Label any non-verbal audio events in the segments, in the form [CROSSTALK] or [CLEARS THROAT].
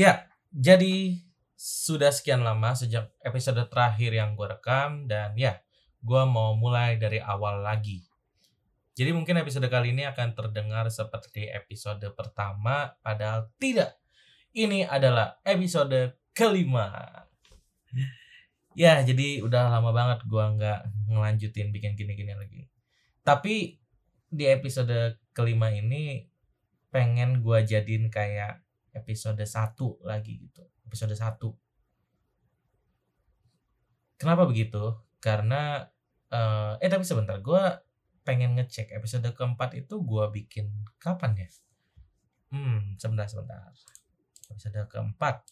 Ya, jadi sudah sekian lama sejak episode terakhir yang gue rekam dan ya, gue mau mulai dari awal lagi. Jadi mungkin episode kali ini akan terdengar seperti episode pertama, padahal tidak. Ini adalah episode kelima. Ya, jadi udah lama banget gue nggak ngelanjutin bikin gini-gini lagi. Tapi di episode kelima ini pengen gue jadiin kayak episode 1 lagi gitu. Episode 1 kenapa begitu? Karena uh, eh tapi sebentar gue pengen ngecek episode keempat itu gue bikin kapan ya? Hmm sebentar sebentar. Episode keempat.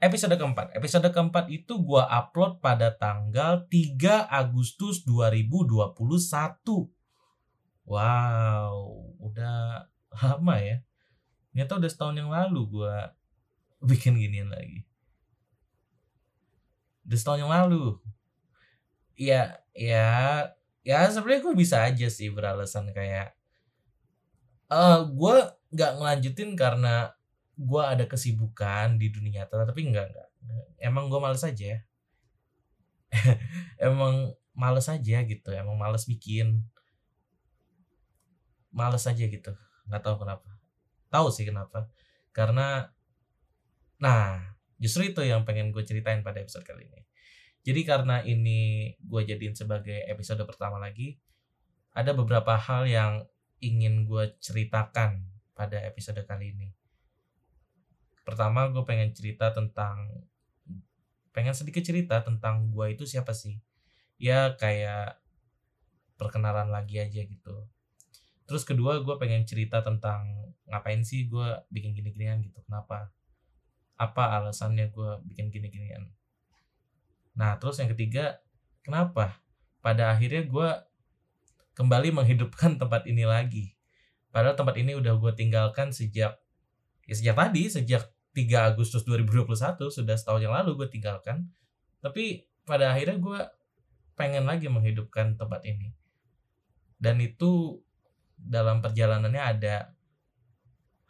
Episode keempat. Episode keempat itu gue upload pada tanggal 3 Agustus 2021 wow udah lama ya Nyata udah setahun yang lalu gue bikin ginian lagi. Udah setahun yang lalu. Ya, ya, ya sebenarnya gue bisa aja sih beralasan kayak, uh, eh, gue nggak ngelanjutin karena gue ada kesibukan di dunia nyata, tapi enggak enggak. Emang gue males aja. [LAUGHS] emang males aja gitu, emang males bikin. Males aja gitu, nggak tahu kenapa tahu sih kenapa. Karena nah justru itu yang pengen gue ceritain pada episode kali ini. Jadi karena ini gue jadiin sebagai episode pertama lagi ada beberapa hal yang ingin gue ceritakan pada episode kali ini. Pertama gue pengen cerita tentang pengen sedikit cerita tentang gue itu siapa sih. Ya kayak perkenalan lagi aja gitu terus kedua gue pengen cerita tentang ngapain sih gue bikin gini-ginian gitu. Kenapa? Apa alasannya gue bikin gini-ginian? Nah terus yang ketiga kenapa pada akhirnya gue kembali [LAUGHS] menghidupkan tempat ini lagi? Padahal tempat ini udah gue tinggalkan sejak ya sejak tadi sejak 3 Agustus 2021 sudah setahun yang lalu gue tinggalkan. Tapi pada akhirnya gue pengen lagi menghidupkan tempat ini. Dan itu dalam perjalanannya ada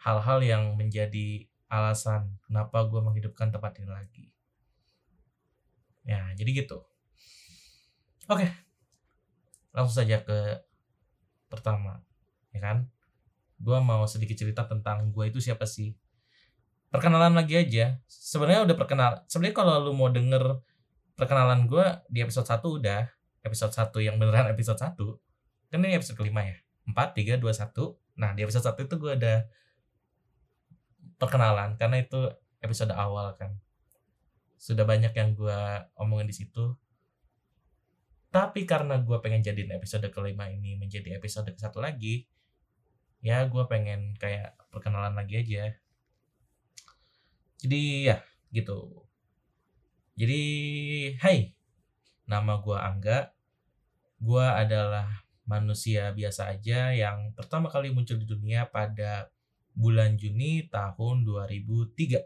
hal-hal yang menjadi alasan kenapa gue menghidupkan tempat ini lagi. Ya, jadi gitu. Oke, langsung saja ke pertama, ya kan? Gue mau sedikit cerita tentang gue itu siapa sih. Perkenalan lagi aja. Sebenarnya udah perkenal. Sebenarnya kalau lu mau denger perkenalan gue di episode 1 udah. Episode 1 yang beneran episode 1. Kan ini episode kelima ya. 4, 3, 2, 1. Nah, di episode 1 itu gue ada perkenalan karena itu episode awal kan. Sudah banyak yang gue omongin di situ. Tapi karena gue pengen jadiin episode kelima ini menjadi episode ke satu lagi, ya gue pengen kayak perkenalan lagi aja. Jadi ya gitu. Jadi, hai, nama gue Angga. Gue adalah manusia biasa aja yang pertama kali muncul di dunia pada bulan Juni tahun 2003.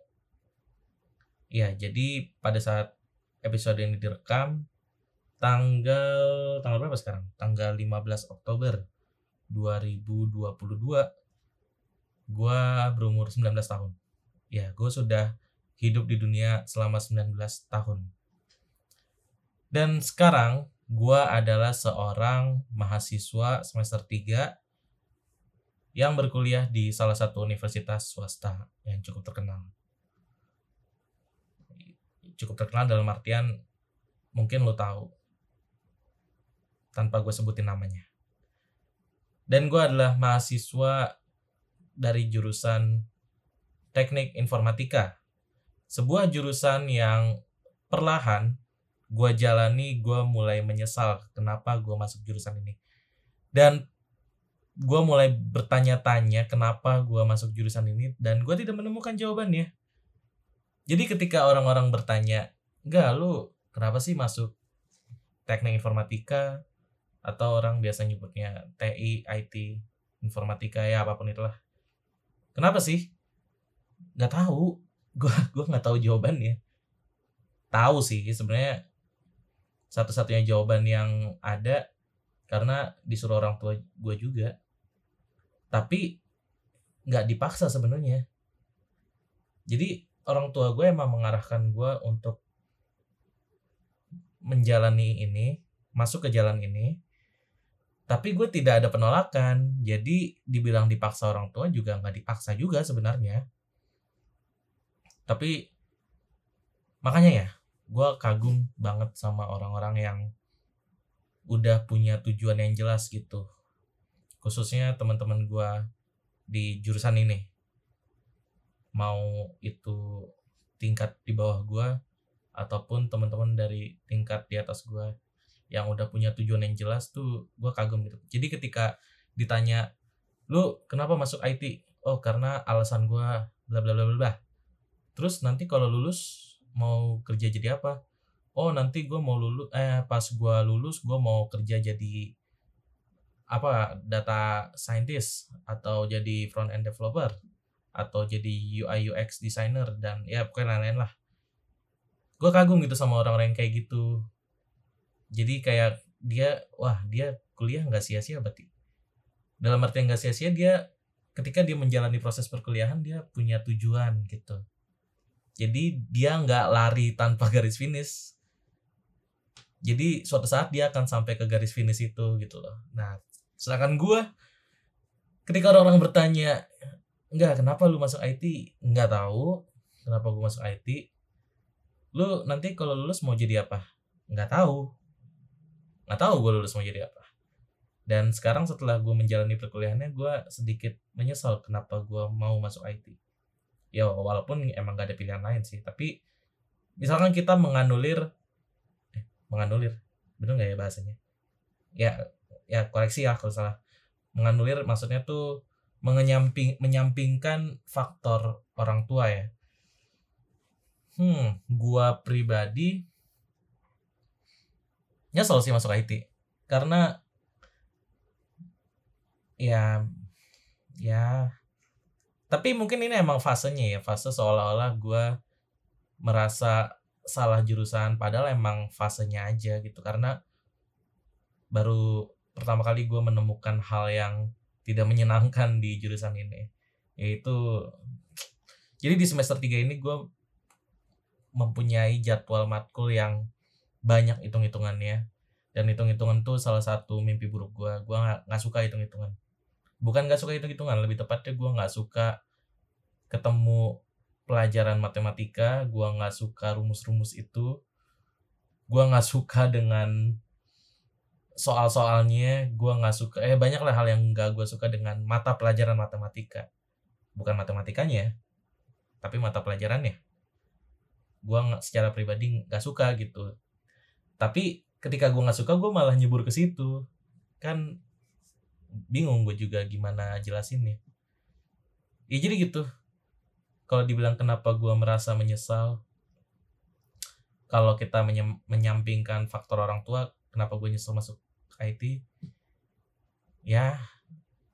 Ya, jadi pada saat episode ini direkam tanggal tanggal berapa sekarang? Tanggal 15 Oktober 2022. Gua berumur 19 tahun. Ya, gue sudah hidup di dunia selama 19 tahun. Dan sekarang Gua adalah seorang mahasiswa semester 3 yang berkuliah di salah satu universitas swasta yang cukup terkenal. Cukup terkenal dalam artian mungkin lo tahu tanpa gue sebutin namanya. Dan gue adalah mahasiswa dari jurusan teknik informatika. Sebuah jurusan yang perlahan gue jalani gue mulai menyesal kenapa gue masuk jurusan ini. Dan gue mulai bertanya-tanya kenapa gue masuk jurusan ini dan gue tidak menemukan jawabannya. Jadi ketika orang-orang bertanya enggak lu kenapa sih masuk teknik informatika? Atau orang biasa nyebutnya TI IT informatika ya apa pun itulah. Kenapa sih? Nggak tahu. [LAUGHS] Gue gue nggak tahu jawabannya. Tahu sih sebenarnya satu-satunya jawaban yang ada karena disuruh orang tua gue juga. Tapi nggak dipaksa sebenarnya. Jadi orang tua gue emang mengarahkan gue untuk menjalani ini masuk ke jalan ini. Tapi gue tidak ada penolakan. Jadi dibilang dipaksa orang tua juga nggak dipaksa juga sebenarnya. Tapi makanya ya gue kagum banget sama orang-orang yang udah punya tujuan yang jelas gitu. Khususnya teman-teman gue di jurusan ini. Mau itu tingkat di bawah gue ataupun teman-teman dari tingkat di atas gue yang udah punya tujuan yang jelas tuh gue kagum gitu. Jadi ketika ditanya lu kenapa masuk IT oh karena alasan gue bla bla bla bla. Terus nanti kalau lulus mau kerja jadi apa? Oh nanti gue mau lulus eh pas gue lulus gue mau kerja jadi apa data scientist atau jadi front end developer atau jadi UI UX designer dan ya pokoknya lain-lain lah. Gue kagum gitu sama orang-orang kayak gitu. Jadi kayak dia wah dia kuliah nggak sia-sia berarti. Dalam arti nggak sia-sia dia ketika dia menjalani proses perkuliahan dia punya tujuan gitu jadi dia nggak lari tanpa garis finish. Jadi suatu saat dia akan sampai ke garis finish itu gitu loh. Nah sedangkan gue ketika orang-orang bertanya enggak kenapa lu masuk IT nggak tahu kenapa gue masuk IT lu nanti kalau lulus mau jadi apa? Nggak tahu. Nggak tahu gue lulus mau jadi apa. Dan sekarang setelah gue menjalani perkuliahannya gue sedikit menyesal kenapa gue mau masuk IT ya walaupun emang gak ada pilihan lain sih tapi misalkan kita menganulir eh, menganulir bener nggak ya bahasanya? Ya ya koreksi ya kalau salah. Menganulir maksudnya tuh menyamping menyampingkan faktor orang tua ya. Hmm gua pribadi nyesel sih masuk IT karena ya ya tapi mungkin ini emang fasenya ya fase seolah-olah gue merasa salah jurusan padahal emang fasenya aja gitu. Karena baru pertama kali gue menemukan hal yang tidak menyenangkan di jurusan ini. Yaitu jadi di semester 3 ini gue mempunyai jadwal matkul yang banyak hitung-hitungannya. Dan hitung-hitungan tuh salah satu mimpi buruk gue gue nggak suka hitung-hitungan bukan nggak suka hitung-hitungan lebih tepatnya gue nggak suka ketemu pelajaran matematika gue nggak suka rumus-rumus itu. Gue nggak suka dengan soal-soalnya gue nggak suka eh banyak lah hal yang nggak gue suka dengan mata pelajaran matematika. Bukan matematikanya tapi mata pelajarannya. Gue secara pribadi nggak suka gitu. Tapi ketika gue nggak suka gue malah nyebur ke situ. Kan bingung gue juga gimana jelasinnya ya. Jadi gitu. Kalau dibilang kenapa gue merasa menyesal kalau kita menyampingkan faktor orang tua kenapa gue nyesel masuk IT ya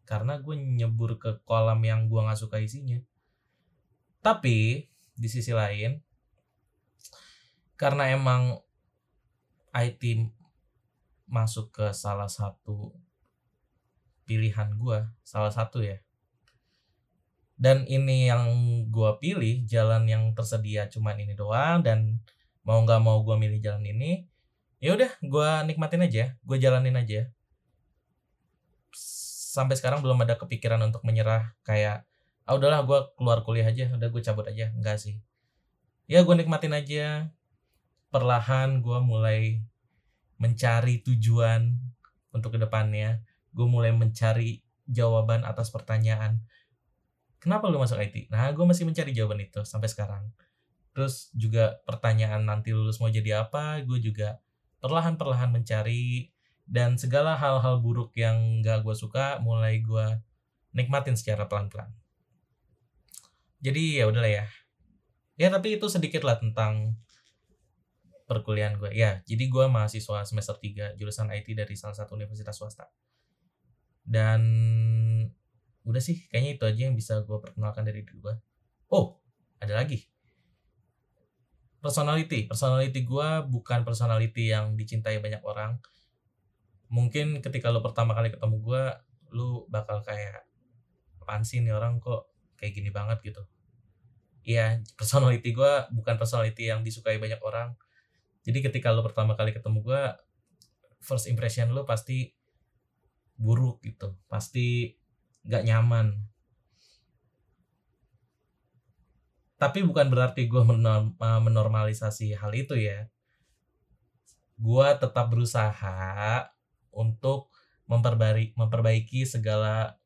karena gue nyebur ke kolam yang gue nggak suka isinya. Tapi di sisi lain karena emang IT masuk ke salah satu pilihan gue salah satu ya. Dan ini yang gue pilih jalan yang tersedia cuman ini doang dan mau nggak mau gue milih jalan ini ya udah gue nikmatin aja gue jalanin aja. Sampai sekarang belum ada kepikiran untuk menyerah kayak ah udahlah gue keluar kuliah aja udah gue cabut aja. Enggak sih. Ya gue nikmatin aja. Perlahan gue mulai mencari tujuan untuk ke depannya gue mulai mencari jawaban atas pertanyaan kenapa lu masuk IT nah gue masih mencari jawaban itu sampai sekarang. Terus juga pertanyaan nanti lulus mau jadi apa? Gue juga perlahan-perlahan mencari dan segala hal-hal buruk yang gak gue suka mulai gue nikmatin secara pelan-pelan. Jadi ya udahlah ya. Ya tapi itu sedikit lah tentang perkuliahan gue ya jadi gue mahasiswa semester 3 jurusan IT dari salah satu universitas swasta dan udah sih kayaknya itu aja yang bisa gue perkenalkan dari diri gue oh ada lagi. Personality. Personality gue bukan personality yang dicintai banyak orang. Mungkin ketika lo pertama kali ketemu gue lu bakal kayak apaan sih nih orang kok kayak gini banget? gitu. Ya personality gue bukan personality yang disukai banyak orang. Jadi ketika lo pertama kali ketemu gue first impression lo pasti buruk gitu. Pasti nggak nyaman. Tapi bukan berarti gue menormalisasi hal itu ya. Gue tetap berusaha untuk memperbaiki memperbaiki segala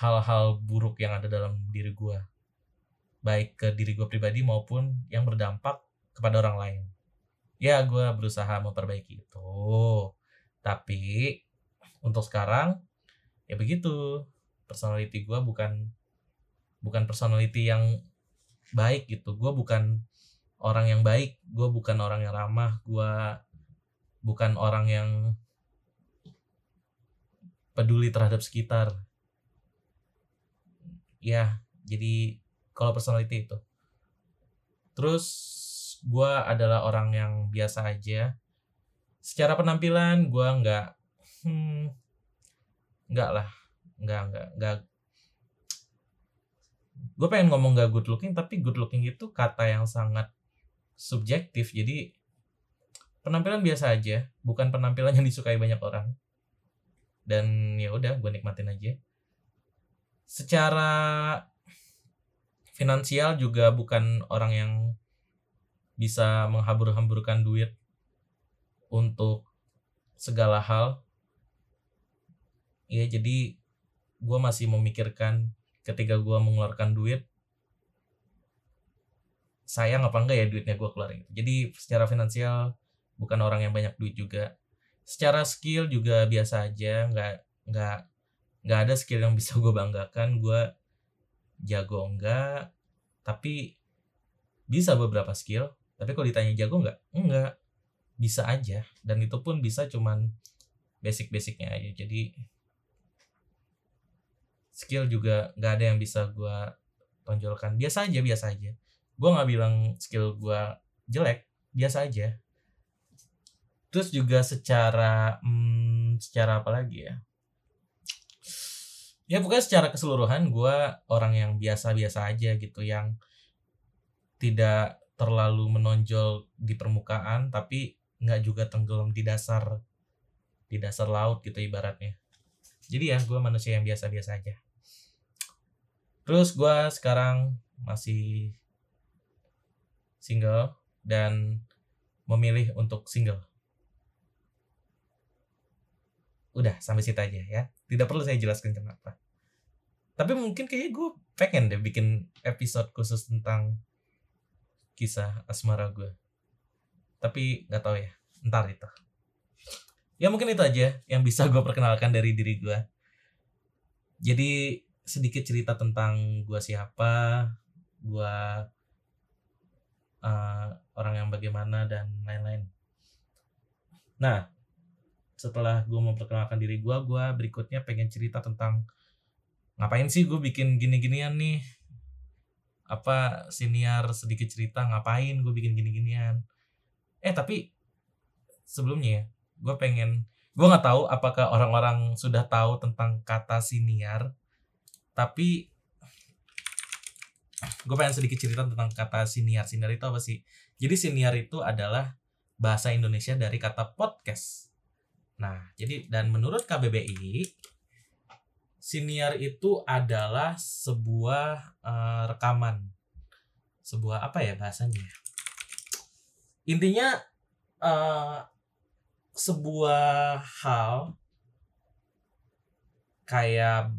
hal-hal buruk yang ada dalam diri gue baik ke diri gue pribadi maupun yang berdampak kepada orang lain. Ya gue berusaha memperbaiki itu. Tapi untuk sekarang ya begitu. Personality gue bukan bukan personality yang baik gitu. Gue bukan orang yang baik. Gue bukan orang yang ramah. Gue bukan orang yang peduli terhadap sekitar. Ya jadi kalau personality itu. Terus gue adalah orang yang biasa aja. Secara penampilan gue nggak hmm, nggak lah. Nggak nggak nggak. Gue pengen ngomong gak good looking tapi good looking itu kata yang sangat subjektif. Jadi penampilan biasa aja. Bukan penampilan [LAUGHS] yang disukai banyak orang. Dan ya udah gue nikmatin aja. Secara finansial juga bukan orang yang bisa menghambur-hamburkan duit untuk segala hal ya jadi gue masih memikirkan ketika gue mengeluarkan duit sayang apa enggak ya duitnya gue keluarin jadi secara finansial bukan orang yang banyak duit juga. Secara skill juga biasa aja nggak nggak nggak ada skill yang bisa gue banggakan gue jago enggak tapi bisa beberapa skill tapi kalau ditanya jago enggak? Enggak bisa aja. Dan itu pun bisa cuman basic-basicnya aja. Jadi skill juga nggak ada yang bisa gue tonjolkan. Biasa aja biasa aja. Gue nggak bilang skill gue jelek biasa aja. Terus juga secara hmm, secara apa lagi ya? Ya pokoknya secara keseluruhan gue orang yang biasa-biasa aja gitu yang tidak terlalu menonjol di permukaan tapi nggak juga tenggelam di dasar di dasar laut gitu ibaratnya jadi ya gue manusia yang biasa-biasa aja. Terus gue sekarang masih single dan memilih untuk single. Udah sampai situ aja ya. Tidak perlu saya jelaskan kenapa. Tapi mungkin kayaknya gue pengen deh bikin episode khusus tentang kisah asmara gue tapi nggak tahu ya ntar itu ya mungkin itu aja yang bisa gue perkenalkan dari diri gue jadi sedikit cerita tentang gue siapa gue uh, orang yang bagaimana dan lain-lain. Nah setelah gue memperkenalkan diri gue gue berikutnya pengen cerita tentang ngapain sih gue bikin gini-ginian nih? Apa siniar sedikit cerita ngapain gue bikin gini-ginian? Eh tapi sebelumnya ya gue pengen gue nggak tahu apakah orang-orang sudah tahu tentang kata siniar tapi gue pengen sedikit cerita tentang kata siniar siniar itu apa sih jadi siniar itu adalah bahasa Indonesia dari kata podcast Nah, jadi dan menurut KBBI siniar itu adalah sebuah uh, rekaman. Sebuah apa ya bahasanya? Intinya uh, sebuah hal kayak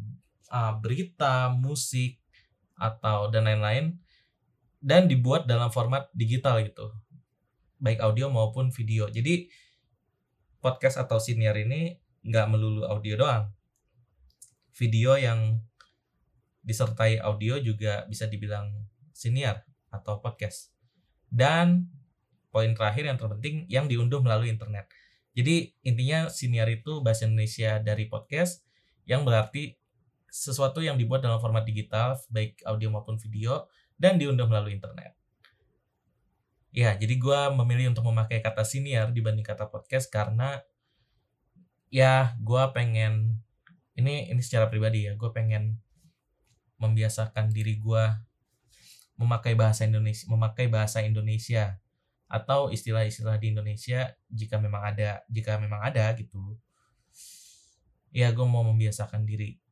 uh, berita, musik atau dan lain-lain dan dibuat dalam format digital gitu. Baik audio maupun video. Jadi podcast atau senior ini nggak melulu audio doang. Video yang disertai audio juga bisa dibilang senior atau podcast. Dan poin terakhir yang terpenting yang diunduh melalui internet. Jadi intinya senior itu bahasa Indonesia dari podcast yang berarti sesuatu yang dibuat dalam format digital baik audio maupun video dan diunduh melalui internet. Ya, jadi gue memilih untuk memakai kata senior dibanding kata podcast karena ya gue pengen ini ini secara pribadi ya gue pengen membiasakan diri gue memakai bahasa Indonesia memakai bahasa Indonesia atau istilah-istilah di Indonesia jika memang ada jika memang ada gitu. Ya gue mau membiasakan diri.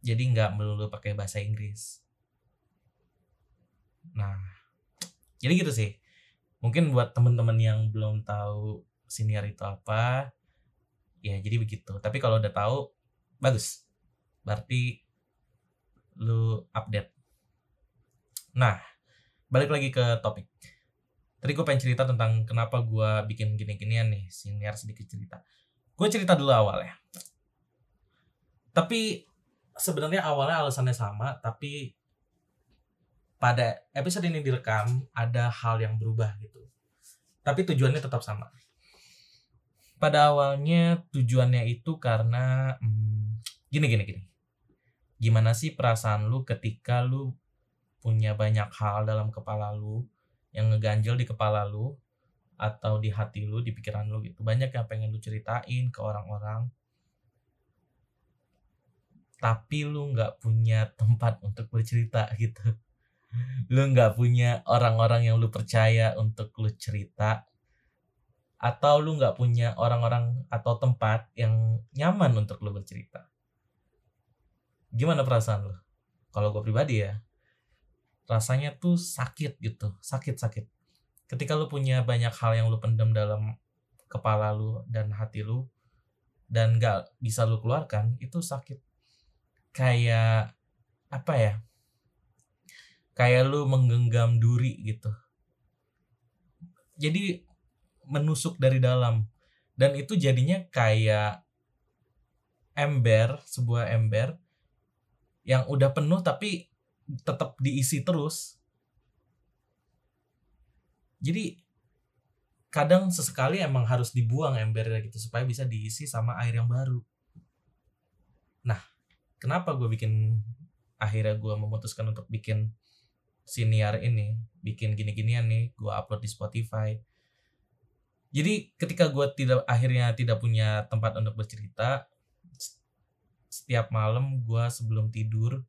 Jadi nggak melulu pakai bahasa Inggris. Nah jadi gitu sih. Mungkin buat temen-temen yang belum tahu senior itu apa ya jadi begitu. Tapi kalau udah tahu bagus. Berarti lu update. Nah balik lagi ke topik. Tadi gue pengen cerita tentang kenapa gue bikin gini-ginian nih senior sedikit cerita. Gue cerita dulu awal ya tapi sebenarnya awalnya alasannya sama tapi pada episode ini direkam ada hal yang berubah gitu. Tapi tujuannya tetap sama. Pada awalnya tujuannya itu karena hmm, gini gini gini. Gimana sih perasaan lu ketika lu punya banyak hal dalam kepala lu yang ngeganjel di kepala lu atau di hati lu, di pikiran lu gitu. Banyak yang pengen lu ceritain ke orang-orang. Tapi lu nggak punya tempat untuk bercerita [LAUGHS] gitu. Lu nggak punya orang-orang yang lu percaya untuk lu cerita. Atau lu nggak punya orang-orang atau tempat yang nyaman untuk lu bercerita. Gimana perasaan lu? Kalau gue pribadi ya, rasanya tuh sakit gitu sakit sakit. Ketika lu punya banyak hal yang lu pendam dalam kepala lu dan hati lu dan gak bisa lu keluarkan itu sakit. Kayak apa ya kayak lu menggenggam duri gitu. Jadi menusuk dari dalam. Dan itu jadinya kayak ember sebuah ember yang udah penuh tapi tetap diisi terus. Jadi kadang sesekali emang harus dibuang embernya gitu supaya bisa diisi sama air yang baru. Nah kenapa gue bikin akhirnya gue memutuskan untuk bikin siniar ini bikin gini-ginian nih gue upload di Spotify. Jadi ketika gue tidak akhirnya tidak punya tempat untuk bercerita setiap malam gue sebelum tidur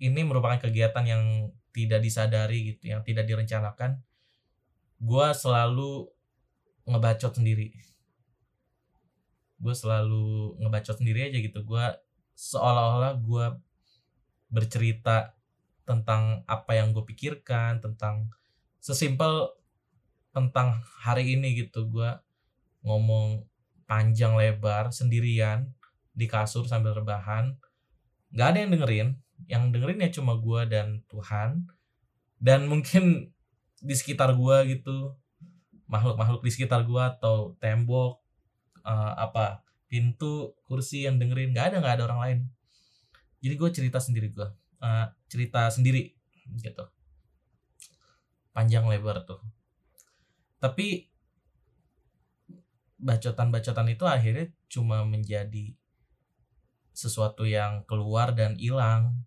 ini merupakan kegiatan yang tidak disadari gitu, yang tidak direncanakan. Gua selalu ngebacot sendiri. Gue selalu ngebacot sendiri aja gitu. Gue seolah-olah gue bercerita tentang apa yang gue pikirkan, tentang sesimpel tentang hari ini gitu. Gue ngomong panjang lebar sendirian di kasur sambil rebahan. Gak ada yang dengerin, yang dengerin ya cuma gue dan Tuhan. Dan mungkin [LAUGHS] di sekitar gue gitu makhluk-makhluk di sekitar gue atau tembok uh, apa pintu kursi yang dengerin nggak ada nggak ada orang lain. Jadi gue cerita sendiri gue uh, cerita sendiri gitu. Panjang lebar tuh. Tapi bacotan-bacotan itu akhirnya cuma menjadi sesuatu yang keluar dan hilang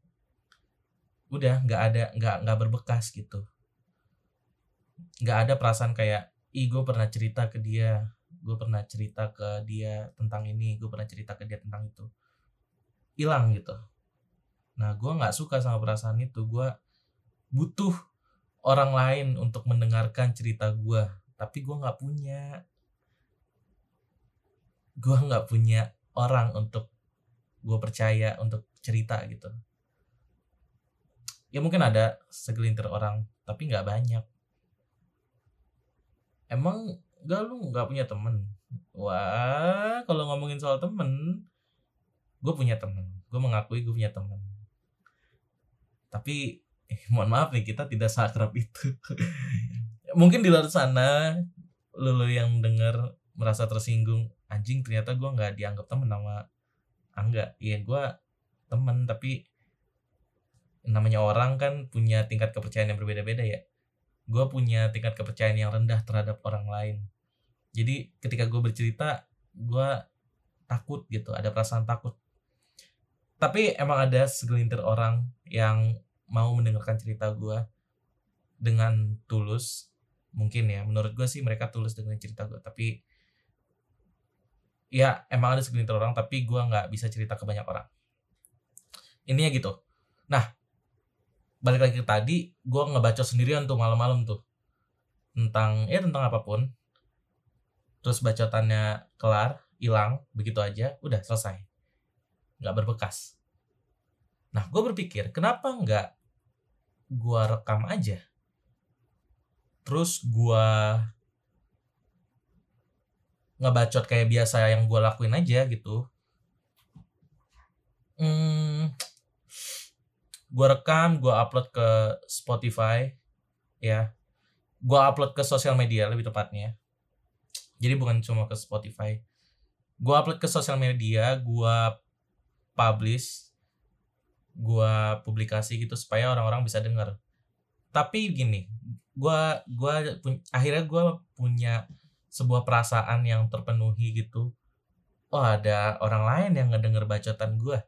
udah nggak ada nggak nggak berbekas gitu. Nggak ada perasaan kayak ih gue pernah cerita ke dia gue pernah cerita ke dia tentang ini gue pernah cerita ke dia tentang itu. Hilang gitu. Nah gue nggak suka sama perasaan itu. Gue butuh orang lain untuk mendengarkan cerita gue tapi gue nggak punya. Gue nggak punya orang untuk gue percaya untuk cerita gitu ya mungkin ada segelintir orang tapi nggak banyak. Emang gak lu nggak punya temen? Wah kalau ngomongin soal temen gue punya temen. Gue mengakui gue punya temen. Tapi eh, [LAUGHS] mohon maaf nih kita tidak sakrab itu. [LAUGHS] Mungkin di luar sana lu, yang denger merasa tersinggung anjing ternyata gue nggak dianggap temen sama Angga. Iya gue temen tapi namanya orang kan punya tingkat kepercayaan yang berbeda-beda ya. Gue punya tingkat kepercayaan yang rendah terhadap orang lain. Jadi ketika gue bercerita gue takut gitu ada perasaan takut. Tapi emang ada segelintir orang yang mau mendengarkan cerita gue dengan tulus. Mungkin ya menurut gue sih mereka tulus dengan cerita gue tapi ya emang ada segelintir orang tapi gue nggak bisa cerita ke banyak orang. Ini ya gitu. Nah balik lagi ke tadi gue ngebaca sendirian tuh malam-malam tuh. Tentang ya tentang apa pun. Terus bacotannya kelar hilang begitu aja udah selesai. Nggak berbekas. Nah gue berpikir kenapa nggak gue rekam aja? Terus gue ngebacot kayak biasa yang gue lakuin aja gitu. Hmm, gue rekam gue upload ke Spotify ya. Gue upload ke sosial media lebih tepatnya. Jadi bukan cuma ke Spotify. Gue upload ke sosial media gue publish gue publikasi gitu supaya orang-orang bisa denger. Tapi gini gue gua akhirnya gue punya sebuah perasaan yang terpenuhi gitu. Oh ada orang lain yang ngedenger bacotan gue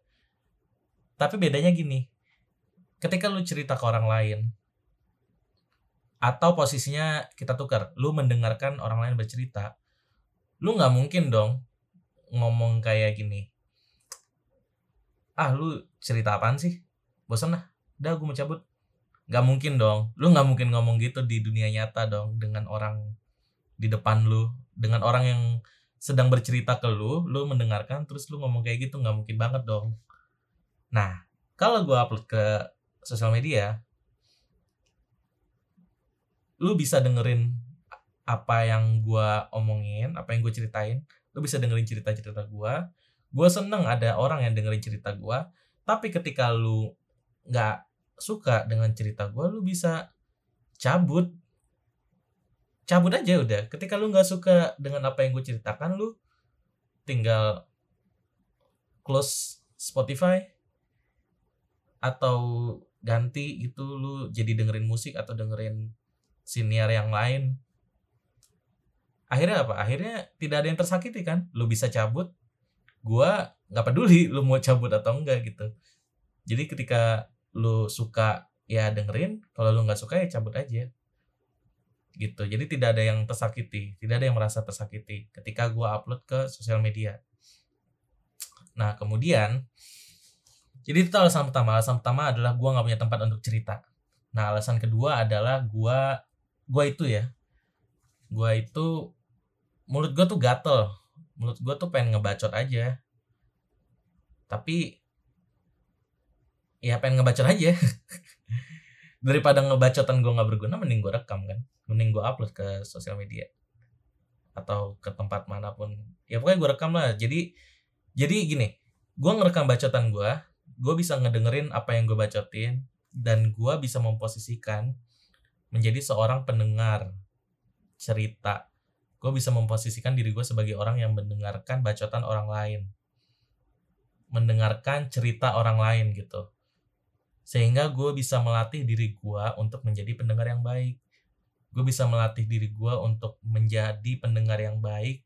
tapi bedanya gini ketika lu cerita ke orang lain atau posisinya kita tukar lu mendengarkan orang lain bercerita lu nggak mungkin dong ngomong kayak gini ah lu cerita apaan sih? Bosan lah udah gue mau cabut. Nggak mungkin dong lu nggak mungkin ngomong gitu di dunia nyata dong dengan orang di depan lu dengan orang yang sedang bercerita ke lu lu mendengarkan terus lu ngomong kayak gitu nggak mungkin banget dong. Nah kalau gue upload ke sosial media lu bisa dengerin apa yang gue omongin apa yang gue ceritain lu bisa dengerin cerita-cerita gue gue seneng ada orang yang dengerin cerita gue tapi ketika lu nggak suka dengan cerita gue lu bisa cabut. Cabut aja udah. Ketika lu nggak suka dengan apa yang gue ceritakan lu tinggal close Spotify atau ganti gitu lu jadi dengerin musik atau dengerin siniar yang lain. Akhirnya apa? Akhirnya tidak ada yang tersakiti kan? Lu bisa cabut gua nggak peduli lu mau cabut atau enggak gitu. Jadi ketika lu suka ya dengerin kalau lu nggak suka ya cabut aja. Gitu. Jadi tidak ada yang tersakiti tidak ada yang merasa tersakiti ketika gua upload ke sosial media. Nah kemudian jadi itu alasan pertama. Alasan pertama adalah gue nggak punya tempat untuk cerita. Nah alasan kedua adalah gue gue itu ya. Gue itu mulut gue tuh gatel. Mulut gue tuh pengen ngebacot aja. Tapi ya pengen ngebacot aja. [LAUGHS] Daripada ngebacotan gue nggak berguna mending gue rekam kan. Mending gue upload ke sosial media. Atau ke tempat mana pun. Ya pokoknya gue rekam lah. Jadi jadi gini. Gue ngerekam bacotan gue gue bisa ngedengerin apa yang gue bacotin dan gue bisa memposisikan menjadi seorang pendengar cerita. Gue bisa memposisikan diri gue sebagai orang yang mendengarkan bacotan orang lain. Mendengarkan cerita orang lain gitu. Sehingga gue bisa melatih diri gue untuk menjadi pendengar yang baik. Gue bisa melatih diri gue untuk menjadi pendengar yang baik.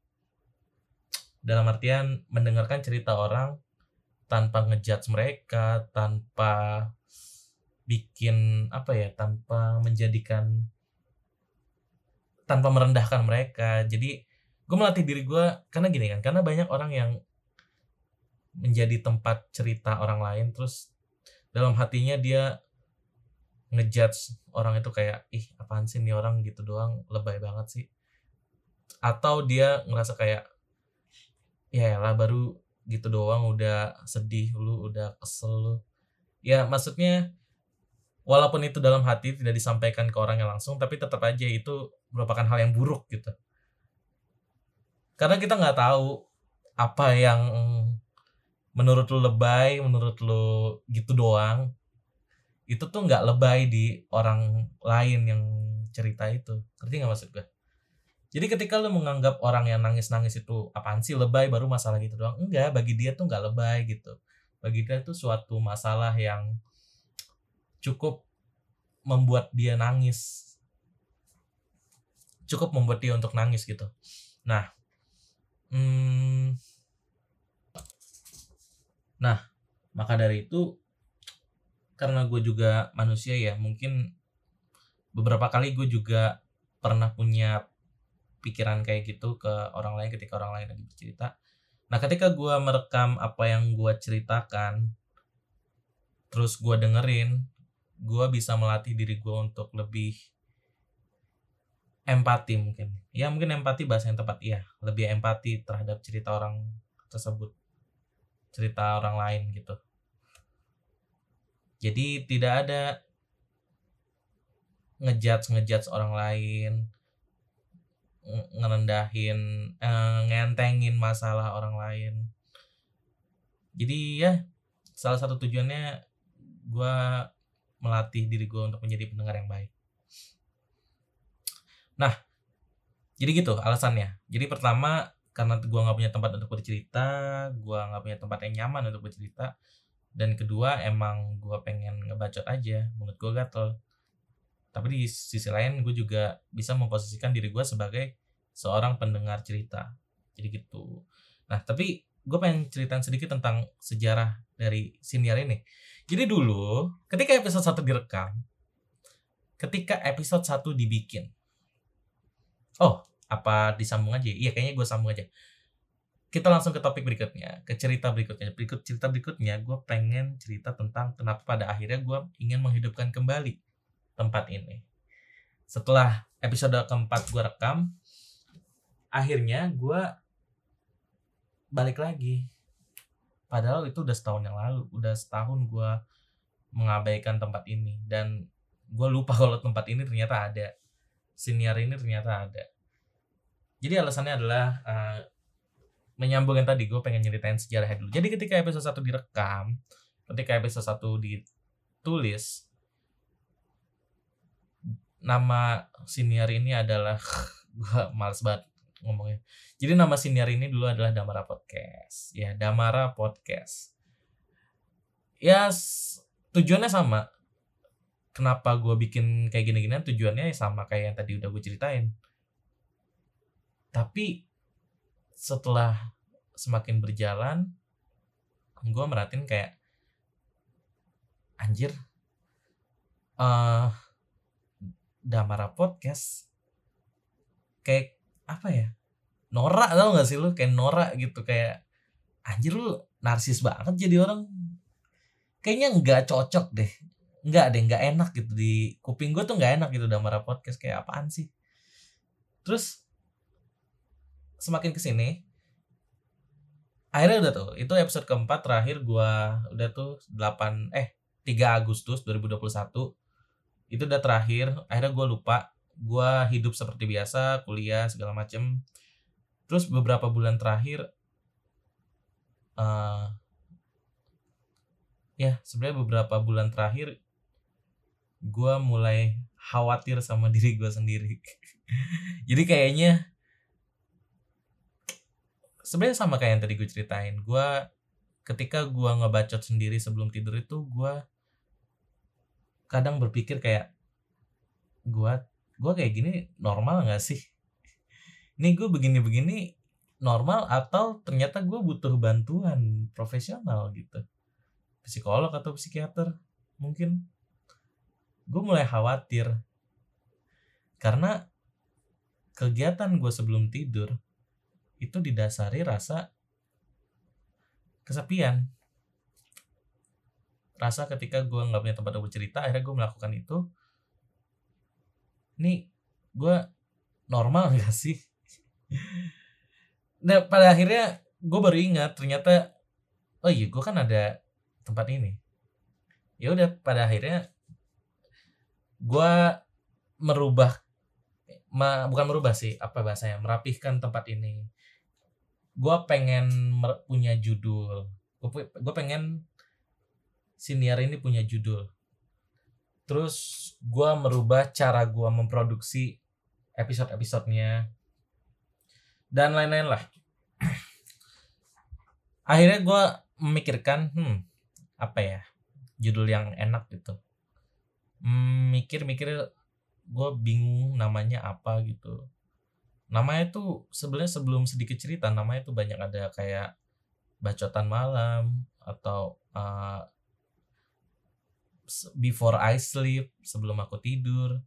Dalam artian mendengarkan cerita orang tanpa ngejudge mereka tanpa bikin apa ya tanpa menjadikan tanpa merendahkan mereka. Jadi gue melatih diri gue karena gini kan karena banyak orang yang menjadi tempat cerita orang lain terus dalam hatinya dia ngejudge orang itu kayak ih apaan sih nih orang? Gitu doang lebay banget sih. Atau dia ngerasa kayak ya lah baru gitu doang udah sedih lu udah kesel lu. Ya maksudnya walaupun itu dalam hati tidak disampaikan ke orangnya langsung tapi tetap aja itu merupakan hal yang buruk gitu. Karena kita nggak tahu apa yang menurut lu lebay menurut lu gitu doang itu tuh nggak lebay di orang lain yang cerita itu. Ngerti nggak maksud gue jadi ketika lu menganggap orang yang nangis-nangis itu apaan sih lebay baru masalah gitu doang. Enggak, bagi dia tuh enggak lebay gitu. Bagi dia itu suatu masalah yang cukup membuat dia nangis. Cukup membuat dia untuk nangis gitu. Nah, hmm, nah maka dari itu karena gue juga manusia ya mungkin beberapa kali gue juga pernah punya pikiran kayak gitu ke orang lain ketika orang lain lagi bercerita. Nah ketika gue merekam apa yang gue ceritakan terus gue dengerin gue bisa melatih diri gue untuk lebih empati mungkin. Ya mungkin empati bahasa yang tepat iya. Lebih empati terhadap cerita orang tersebut cerita orang lain gitu. Jadi tidak ada ngejudge ngejudge orang lain ngerendahin eh, ngentengin masalah orang lain. Jadi ya salah satu tujuannya gue melatih diri gue untuk menjadi pendengar yang baik. Nah jadi gitu alasannya. Jadi pertama karena gue nggak punya tempat untuk bercerita gue nggak punya tempat yang nyaman untuk bercerita dan kedua emang gue pengen ngebacot aja menurut gue gatel tapi di sisi lain gue juga bisa memposisikan diri gue sebagai seorang pendengar cerita. Jadi gitu. Nah tapi gue pengen ceritain sedikit tentang sejarah dari siniar ini. Jadi dulu ketika episode 1 direkam ketika episode 1 dibikin oh apa disambung aja? Iya kayaknya gue sambung aja. Kita langsung ke topik berikutnya, ke cerita berikutnya. Berikut cerita berikutnya, gue pengen cerita tentang kenapa pada akhirnya gue ingin menghidupkan kembali tempat ini. Setelah episode keempat gue rekam, akhirnya gue balik lagi. Padahal itu udah setahun yang lalu, udah setahun gue mengabaikan tempat ini dan gue lupa [LAUGHS] kalau tempat ini ternyata ada, siniar ini ternyata ada. Jadi alasannya adalah uh, menyambung tadi gue pengen nyeritain sejarahnya dulu. Jadi ketika episode 1 direkam, ketika episode 1 ditulis, nama siniar ini adalah [LAUGHS] gue males banget ngomongnya. Jadi nama siniar ini dulu adalah Damara Podcast. Ya, Damara Podcast. Ya, tujuannya sama. Kenapa gue bikin kayak gini-gini tujuannya sama kayak yang tadi udah gue ceritain. Tapi setelah semakin berjalan, gue merhatiin kayak anjir, uh, Damara Podcast kayak apa ya norak tau gak sih lu? Kayak norak gitu kayak anjir lu narsis banget jadi orang. Kayaknya nggak cocok deh nggak deh nggak enak gitu. Di kuping gue tuh nggak enak gitu Damara Podcast kayak apaan sih? Terus semakin ke sini akhirnya udah tuh itu episode keempat terakhir gue udah tuh 8 eh 3 Agustus 2021 itu udah terakhir akhirnya gue lupa. Gue hidup seperti biasa kuliah segala macem. Terus beberapa bulan terakhir uh, ya sebenarnya beberapa bulan terakhir gue mulai khawatir sama [LAUGHS] diri gue sendiri. Jadi kayaknya sebenarnya sama kayak yang tadi gue ceritain. Gue ketika gue ngebacot sendiri sebelum tidur itu gue kadang berpikir kayak gua gua kayak gini normal nggak sih? Ini gue begini-begini normal atau ternyata gue butuh bantuan profesional gitu? Psikolog atau psikiater mungkin. Gue mulai khawatir. Karena kegiatan gue sebelum tidur itu didasari rasa kesepian rasa ketika gue nggak punya tempat untuk bercerita akhirnya gue melakukan itu. Ini gue normal [LAUGHS] gak sih? Nah pada akhirnya gue baru ingat ternyata oh iya gue kan ada tempat ini. Ya udah pada akhirnya gue merubah ma, bukan merubah sih apa bahasanya merapihkan tempat ini. Gue pengen punya judul. Gue pengen siniar ini punya judul. Terus gue merubah cara gue memproduksi episode-episodenya dan lain-lain lah. [CLEARS THROAT] Akhirnya gue memikirkan hmm apa ya judul yang enak gitu. Mikir-mikir gue bingung namanya apa gitu. Namanya tuh sebenarnya sebelum sedikit cerita namanya tuh banyak ada kayak bacotan malam atau uh, before I sleep sebelum aku tidur.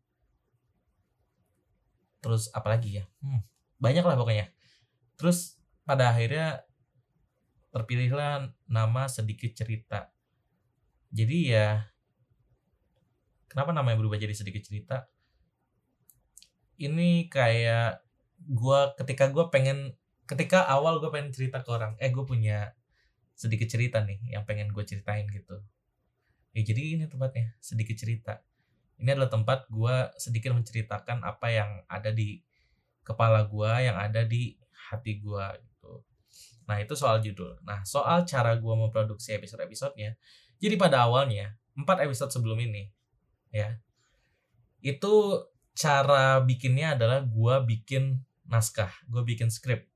Terus apalagi ya? Hmm, banyak lah pokoknya. Terus pada akhirnya terpilihlah nama sedikit cerita. Jadi ya kenapa namanya berubah jadi sedikit cerita? Ini kayak gua ketika gua pengen ketika awal gue pengen cerita ke orang eh gue punya sedikit cerita nih yang pengen gue ceritain gitu ya jadi ini tempatnya sedikit cerita. Ini adalah tempat gue sedikit menceritakan apa yang ada di kepala gue yang ada di hati gue gitu. Nah itu soal judul. Nah soal cara gue memproduksi episode episodenya jadi pada awalnya empat episode sebelum ini ya itu cara bikinnya adalah gue bikin naskah gue bikin skrip.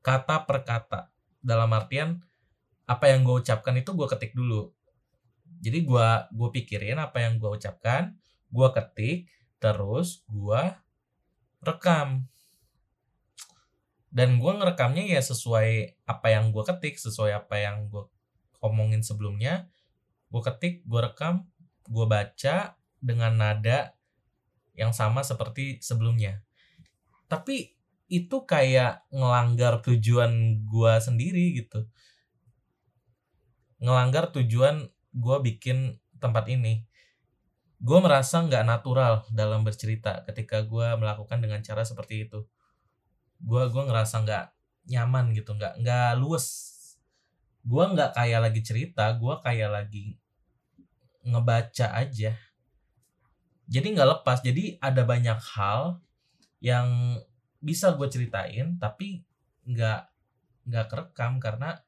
Kata per kata. Dalam artian apa yang gue ucapkan itu gue ketik dulu jadi gue gue pikirin apa yang gue ucapkan gue ketik terus gue rekam. Dan gue ngerekamnya ya sesuai apa yang gue ketik sesuai apa yang gue omongin sebelumnya. Gue ketik gue rekam gue baca dengan nada yang sama seperti sebelumnya. Tapi itu kayak ngelanggar tujuan gua sendiri gitu. Ngelanggar tujuan gua bikin tempat ini gue merasa nggak natural dalam bercerita ketika gue melakukan dengan cara seperti itu. Gue gua ngerasa nggak nyaman gitu nggak nggak luwes. Gue nggak kayak lagi cerita gue kayak lagi ngebaca aja. Jadi nggak lepas jadi ada banyak hal yang bisa gue ceritain tapi nggak nggak kerekam karena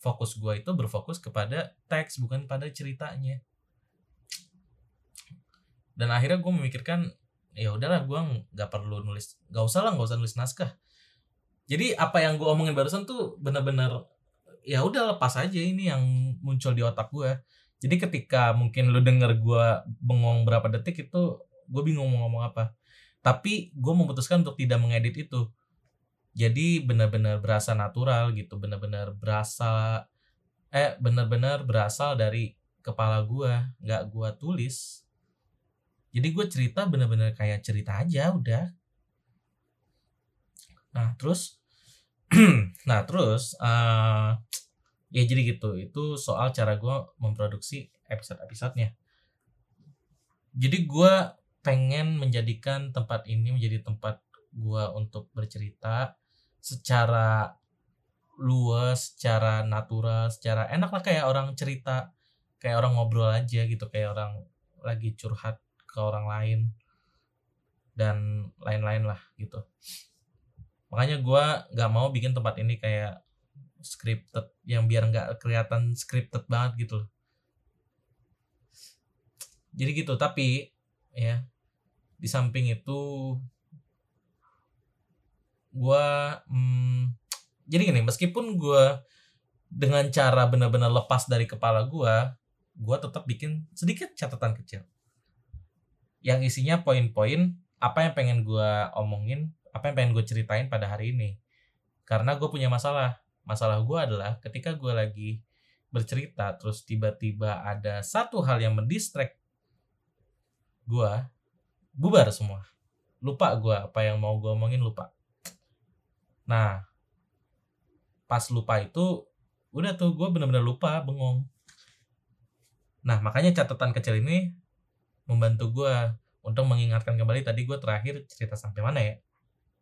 fokus gue itu berfokus kepada teks bukan pada ceritanya. Dan akhirnya gue memikirkan ya udahlah gue nggak perlu nulis nggak usah lah nggak usah nulis naskah. Jadi apa yang gue omongin barusan tuh bener-bener ya udah lepas aja ini yang muncul di otak gue jadi ketika mungkin lu denger gue bengong berapa detik itu gue bingung mau ngomong apa. Tapi gue memutuskan untuk tidak mengedit itu jadi benar-benar berasa natural gitu benar-benar berasa eh benar-benar berasal dari kepala gue nggak gue tulis. Jadi gue cerita benar-benar kayak cerita aja udah. Nah terus [CLEARS THROAT] nah terus uh, ya jadi gitu itu soal cara gue memproduksi episode-episodenya. Jadi gue pengen menjadikan tempat ini menjadi tempat gua untuk bercerita secara luas, secara natural, secara enak lah kayak orang cerita, kayak orang ngobrol aja gitu, kayak orang lagi curhat ke orang lain dan lain-lain lah gitu. Makanya gua nggak mau bikin tempat ini kayak scripted yang biar nggak kelihatan scripted banget gitu Jadi gitu, tapi ya di samping itu gue hmm, jadi gini meskipun gue dengan cara benar-benar lepas dari kepala gue gue tetap bikin sedikit catatan kecil. Yang isinya poin-poin apa yang pengen gue omongin apa yang pengen gue ceritain pada hari ini. Karena gue punya masalah. Masalah gue adalah ketika gue lagi bercerita terus tiba-tiba ada satu hal yang mendistract gue bubar semua. Lupa gue apa yang mau gue omongin lupa nah pas lupa itu udah tuh gue bener-bener lupa bengong. Nah makanya catatan kecil ini membantu gue untuk mengingatkan kembali tadi gue terakhir cerita sampai mana ya?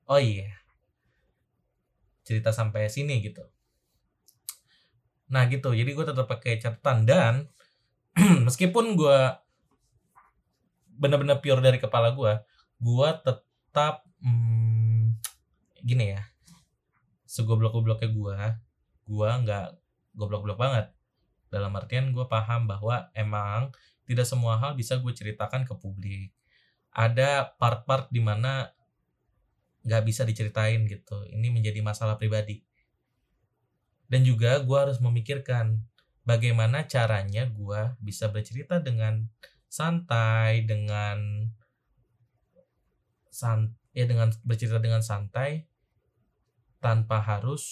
Oh iya. Cerita sampai sini gitu. Nah gitu. Jadi gue tetap pakai catatan dan [CLEARS THROAT] meskipun gue bener-bener pure dari kepala gue gue tetap hmm, gini ya segoblok-gobloknya gue gue nggak goblok-goblok banget. Dalam artian gue paham bahwa emang tidak semua hal bisa gue ceritakan ke publik. Ada part-part di mana nggak bisa diceritain gitu. Ini menjadi masalah pribadi. Dan juga gue harus memikirkan bagaimana caranya gue bisa bercerita dengan santai dengan san ya dengan bercerita dengan santai tanpa harus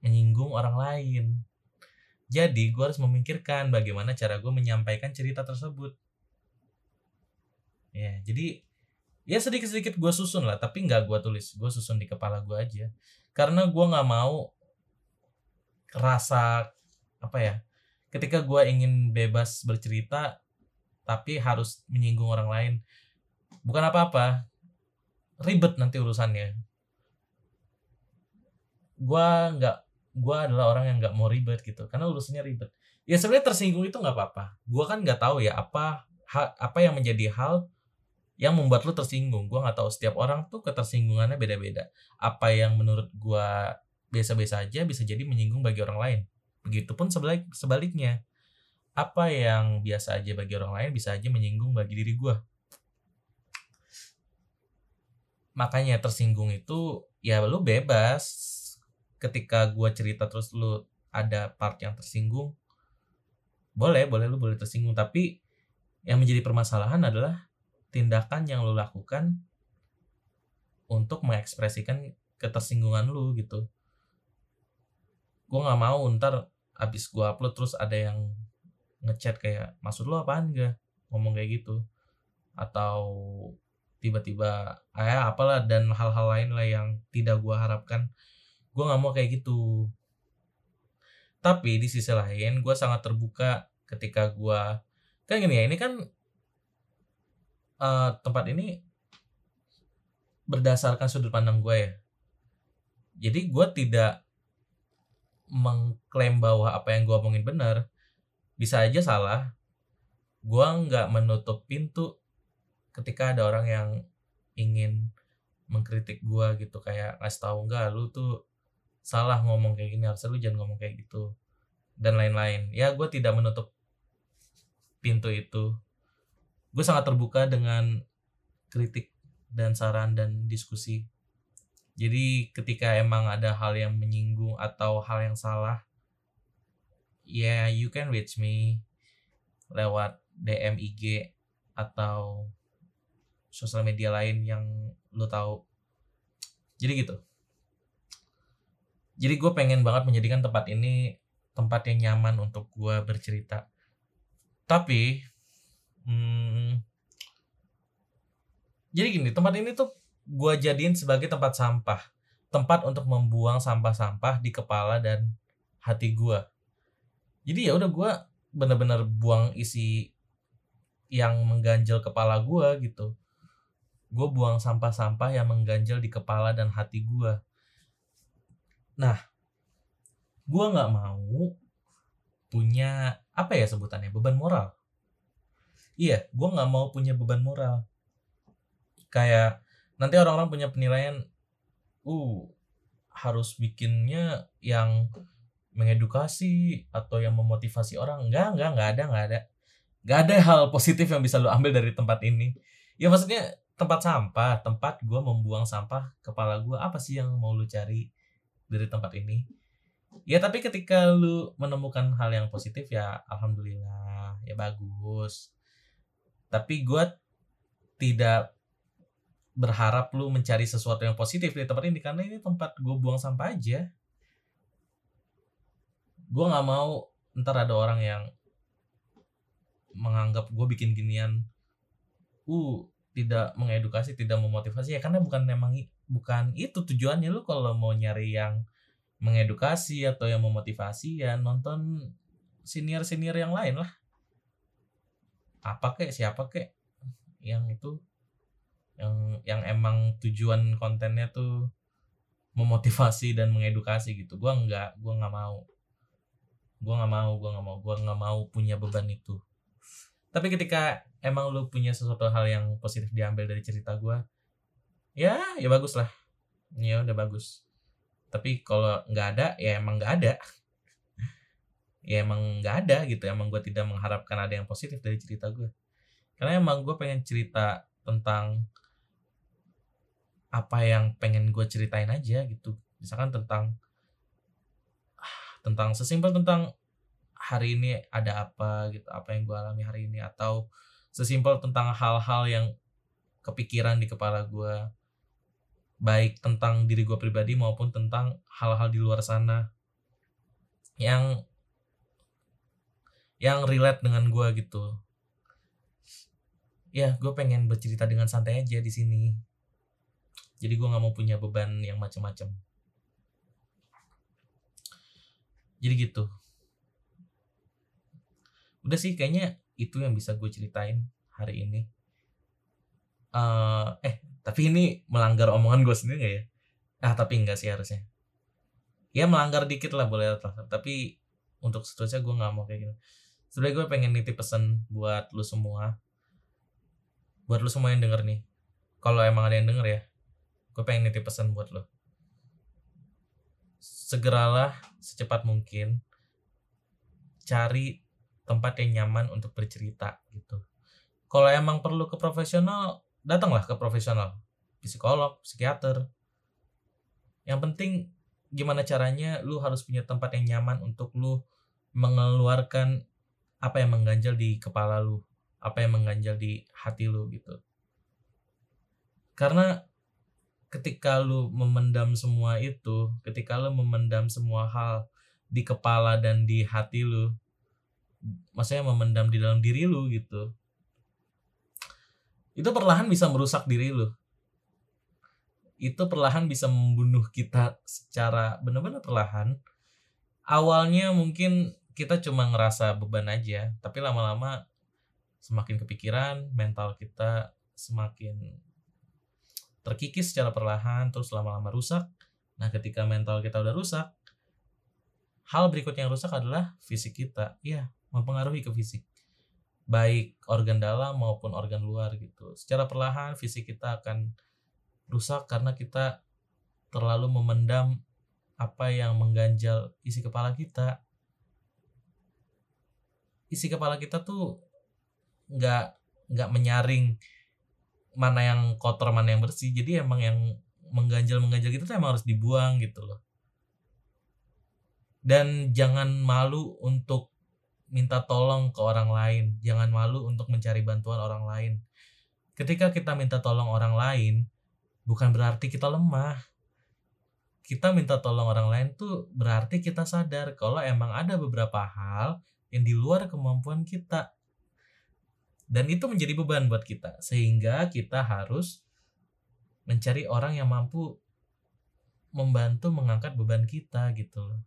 menyinggung orang lain. Jadi gue harus memikirkan bagaimana cara gue menyampaikan cerita tersebut. Ya, jadi ya sedikit-sedikit gue susun lah, tapi nggak gue tulis, gue susun di kepala gue aja. Karena gue nggak mau rasa apa ya ketika gue ingin bebas bercerita tapi harus menyinggung orang lain bukan apa-apa ribet nanti urusannya gue nggak gue adalah orang yang nggak mau ribet gitu karena urusannya ribet ya sebenarnya tersinggung itu nggak apa-apa gue kan nggak tahu ya apa ha, apa yang menjadi hal yang membuat lu tersinggung gue nggak tahu setiap orang tuh ketersinggungannya beda-beda apa yang menurut gue biasa-biasa aja bisa jadi menyinggung bagi orang lain Begitupun sebalik, sebaliknya. Apa yang biasa aja bagi orang lain bisa aja menyinggung bagi diri gue. Makanya tersinggung itu ya lu bebas. Ketika gue cerita terus lu ada part yang tersinggung, boleh, boleh lu boleh tersinggung. Tapi yang menjadi permasalahan adalah tindakan yang lu lakukan untuk mengekspresikan ketersinggungan lu gitu. Gue nggak mau ntar abis gue upload terus ada yang ngechat kayak maksud lo apaan gak ngomong kayak gitu. Atau tiba-tiba eh apalah dan hal-hal lain lah yang tidak gue harapkan gue nggak mau kayak gitu. Tapi di sisi lain gue sangat terbuka ketika gue kan gini ya ini kan uh, tempat ini berdasarkan sudut pandang gue ya. Jadi gue tidak mengklaim bahwa apa yang gue omongin benar. Bisa aja salah. Gue nggak menutup pintu ketika ada orang yang ingin mengkritik gue gitu kayak ngasih tahu nggak lu tuh salah ngomong kayak gini harusnya lu jangan ngomong kayak gitu dan lain-lain ya gue tidak menutup pintu itu gue sangat terbuka dengan kritik dan saran dan diskusi jadi ketika emang ada hal yang menyinggung atau hal yang salah, ya yeah, you can reach me lewat DM IG atau sosial media lain yang lo tahu. Jadi gitu. Jadi gue pengen banget menjadikan tempat ini tempat yang nyaman untuk gue bercerita. Tapi, hmm, jadi gini, tempat ini tuh gue jadiin sebagai tempat sampah. Tempat untuk membuang sampah-sampah di kepala dan hati gue jadi ya udah gue bener-bener buang isi yang mengganjal kepala gue gitu. Gue buang sampah-sampah yang mengganjal di kepala dan hati gue nah gue nggak mau punya apa ya sebutannya beban moral. Iya gue nggak mau punya beban moral. Kayak nanti orang-orang punya penilaian uh harus bikinnya yang mengedukasi atau yang memotivasi orang. Enggak enggak enggak ada enggak ada. Enggak ada hal positif yang bisa lo ambil dari tempat ini. Ya maksudnya tempat sampah tempat gue membuang sampah kepala gue apa sih yang mau lu cari dari tempat ini. Ya tapi ketika lu menemukan hal yang positif ya alhamdulillah ya bagus. Tapi gue tidak berharap lu mencari sesuatu yang positif di tempat ini karena ini tempat gue buang sampah aja. Gue nggak mau ntar ada orang yang menganggap gue bikin ginian. Uh tidak mengedukasi tidak memotivasi ya karena bukan memang bukan itu tujuannya. Lu kalau mau nyari yang mengedukasi atau yang memotivasi ya nonton senior senior yang lain lah. Apa kek siapa kek yang itu yang yang emang tujuan kontennya tuh memotivasi dan mengedukasi gitu. Gua nggak gua nggak mau. Gua nggak mau gua nggak mau gua nggak mau punya beban itu. Tapi ketika emang lu punya sesuatu hal yang positif diambil dari cerita gua? Ya ya bagus lah. Ya udah bagus. Tapi kalau nggak ada ya emang nggak ada. [LAUGHS] Ya emang nggak ada gitu. Emang gue tidak mengharapkan ada yang positif dari cerita gue karena emang gue pengen cerita tentang apa yang pengen gue ceritain aja gitu. Misalkan tentang tentang sesimpel tentang hari ini ada apa gitu apa yang gue alami hari ini atau sesimpel tentang hal-hal yang kepikiran di kepala gue baik tentang diri gue pribadi maupun tentang hal-hal di luar sana. Yang yang relate dengan gue gitu. Ya gue pengen bercerita dengan santai aja di sini. Jadi gue nggak mau punya beban yang macam-macam jadi gitu. Udah sih kayaknya itu yang bisa gue ceritain hari ini. Uh, eh tapi ini melanggar omongan gue sendiri gak ya? Ah tapi enggak sih harusnya. Ya melanggar dikit lah boleh lah tapi untuk seterusnya gue nggak mau kayak gitu. Sebenarnya gue pengen nitip pesan buat lu semua. Buat lu semua yang denger nih. Kalau emang ada yang denger ya gue pengen nitip pesan buat lo segeralah secepat mungkin cari tempat yang nyaman untuk bercerita gitu. Kalau emang perlu ke profesional datanglah ke profesional. Psikolog psikiater. Yang penting gimana caranya lu harus punya tempat yang nyaman untuk lu mengeluarkan apa yang mengganjal di kepala lu apa yang mengganjal di hati lu gitu. Karena ketika lu memendam semua itu ketika lu memendam semua hal di kepala dan di hati lu maksudnya memendam di dalam diri lu gitu itu perlahan bisa merusak diri lu itu perlahan bisa membunuh kita secara benar-benar perlahan. Awalnya mungkin kita cuma ngerasa beban aja, tapi lama-lama semakin kepikiran, mental kita semakin terkikis secara perlahan, terus lama-lama rusak. Nah, ketika mental kita udah rusak, hal berikutnya yang rusak adalah fisik kita. Iya, mempengaruhi ke fisik. Baik organ dalam maupun organ luar gitu. Secara perlahan fisik kita akan rusak karena kita terlalu memendam apa yang mengganjal isi kepala kita isi kepala kita tuh nggak nggak menyaring mana yang kotor mana yang bersih jadi emang yang mengganjal mengganjal gitu tuh emang harus dibuang gitu loh dan jangan malu untuk minta tolong ke orang lain. Jangan malu untuk mencari bantuan orang lain. Ketika kita minta tolong orang lain bukan berarti kita lemah. Kita minta tolong orang lain tuh berarti kita sadar kalau emang ada beberapa hal yang di luar kemampuan kita. Dan itu menjadi beban buat kita sehingga kita harus mencari orang yang mampu membantu mengangkat beban kita gitu loh.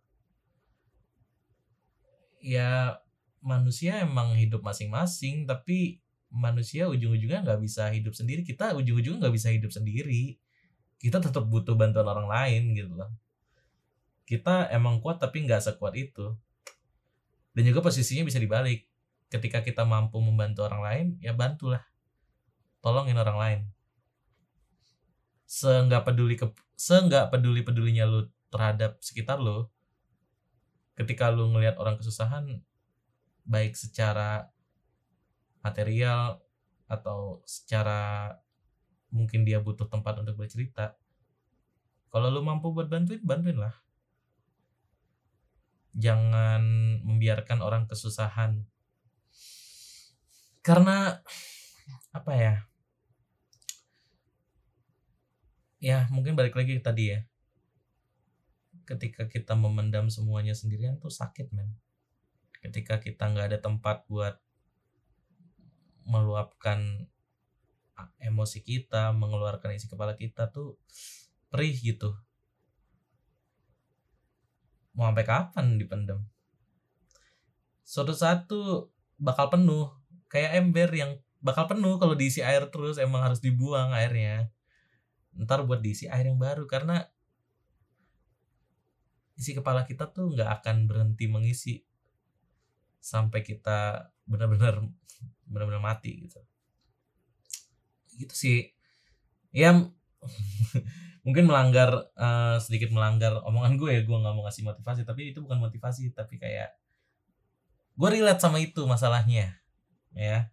Ya manusia emang hidup masing-masing tapi manusia ujung-ujungnya nggak bisa hidup sendiri. Kita ujung-ujungnya nggak bisa hidup sendiri. Kita tetap butuh bantuan orang lain gitu loh. Kita emang kuat tapi nggak sekuat itu. Dan juga posisinya bisa dibalik. Ketika kita mampu membantu orang lain ya bantulah. Tolongin orang lain. Seenggak peduli ke seenggak peduli pedulinya lu terhadap sekitar lu ketika lu ngelihat orang kesusahan baik secara material atau secara mungkin dia butuh tempat untuk bercerita. Kalau lu mampu buat bantuin bantuin lah jangan membiarkan orang kesusahan. Karena apa ya? Ya mungkin balik lagi tadi ya. Ketika kita memendam semuanya sendirian tuh sakit men ketika kita nggak ada tempat buat meluapkan emosi kita, mengeluarkan isi kepala kita tuh perih gitu. Mau sampai kapan dipendam? Suatu saat tuh bakal penuh, kayak ember yang bakal penuh kalau diisi air terus emang harus dibuang airnya. Ntar buat diisi air yang baru karena isi kepala kita tuh nggak akan berhenti mengisi sampai kita benar-benar benar-benar mati gitu. Gitu sih. Ya [LAUGHS] mungkin melanggar uh, sedikit melanggar omongan gue ya gue nggak mau ngasih motivasi tapi itu bukan motivasi tapi kayak gue relate sama itu masalahnya ya.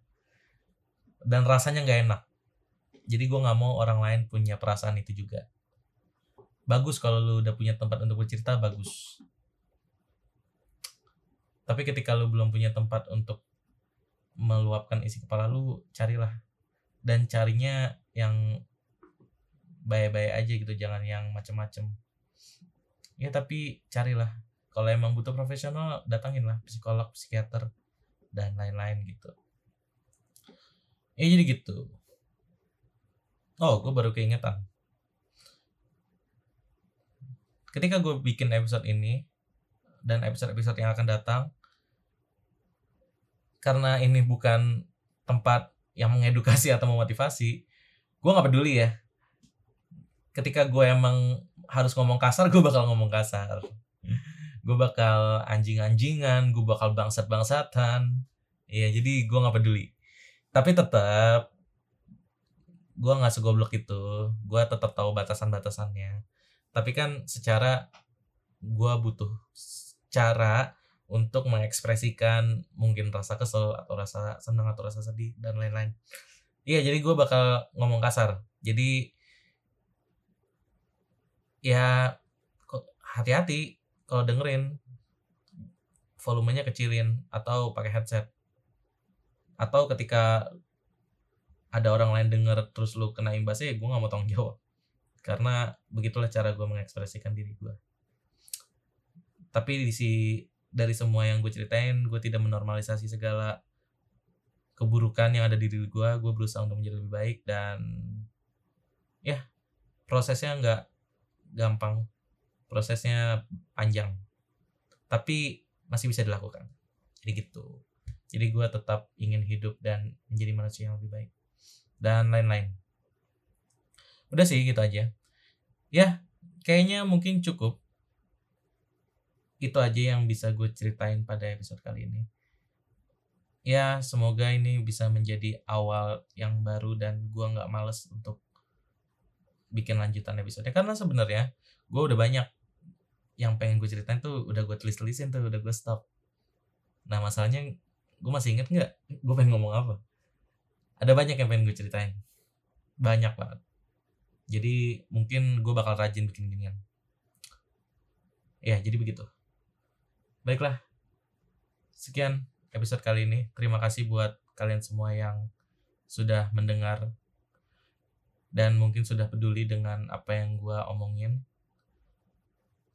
Dan rasanya nggak enak. Jadi gue nggak mau orang lain punya perasaan itu juga. Bagus kalau lu udah punya tempat untuk bercerita bagus tapi ketika lu belum punya tempat untuk meluapkan isi kepala lu carilah. Dan carinya yang baik-baik aja gitu jangan yang macem-macem. Ya tapi carilah. Kalau emang butuh profesional datangin lah psikolog psikiater dan lain-lain gitu. Ya jadi gitu. Oh gue baru keingetan. Ketika gue bikin episode ini dan episode-episode yang akan datang karena ini bukan tempat yang mengedukasi atau memotivasi gue nggak peduli ya. Ketika gue emang harus ngomong kasar gue bakal ngomong kasar. Gue bakal anjing-anjingan gue bakal bangsat-bangsatan. Ya jadi gue nggak peduli. Tapi tetap gue nggak segoblok itu. Gue tetap tahu batasan-batasannya. Tapi kan secara gue butuh cara untuk mengekspresikan mungkin rasa kesel atau rasa senang atau rasa sedih dan lain-lain. Iya jadi gue bakal ngomong kasar. Jadi ya hati-hati kalau dengerin. Volumenya kecilin atau pakai headset. Atau ketika ada orang lain denger terus lu kena imbasnya ya gue gak mau tanggung jawab. Karena begitulah cara gue mengekspresikan diri gue tapi di si dari semua yang gue ceritain gue tidak menormalisasi segala keburukan yang ada di diri gue gue berusaha untuk menjadi lebih baik dan ya prosesnya nggak gampang. Prosesnya panjang. Tapi masih bisa dilakukan. Jadi gitu. Jadi gue tetap ingin hidup dan menjadi manusia yang lebih baik. Dan lain-lain. Udah sih gitu aja. Ya kayaknya mungkin cukup itu aja yang bisa gue ceritain pada episode kali ini. Ya semoga ini bisa menjadi awal yang baru dan gue nggak males untuk bikin lanjutan episode karena sebenarnya gue udah banyak yang pengen gue ceritain tuh udah gue tulis tulisin tuh udah gue stop. Nah masalahnya gue masih inget nggak gue pengen ngomong apa? Ada banyak yang pengen gue ceritain. Banyak banget. Jadi mungkin gue bakal rajin bikin ginian. Ya jadi begitu baiklah sekian episode kali ini terima kasih buat kalian semua yang sudah mendengar dan mungkin sudah peduli dengan apa yang gue omongin.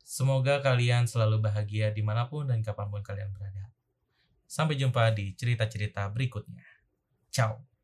Semoga kalian selalu bahagia di mana pun dan kapan pun kalian berada. Sampai jumpa di cerita-cerita berikutnya. Ciao.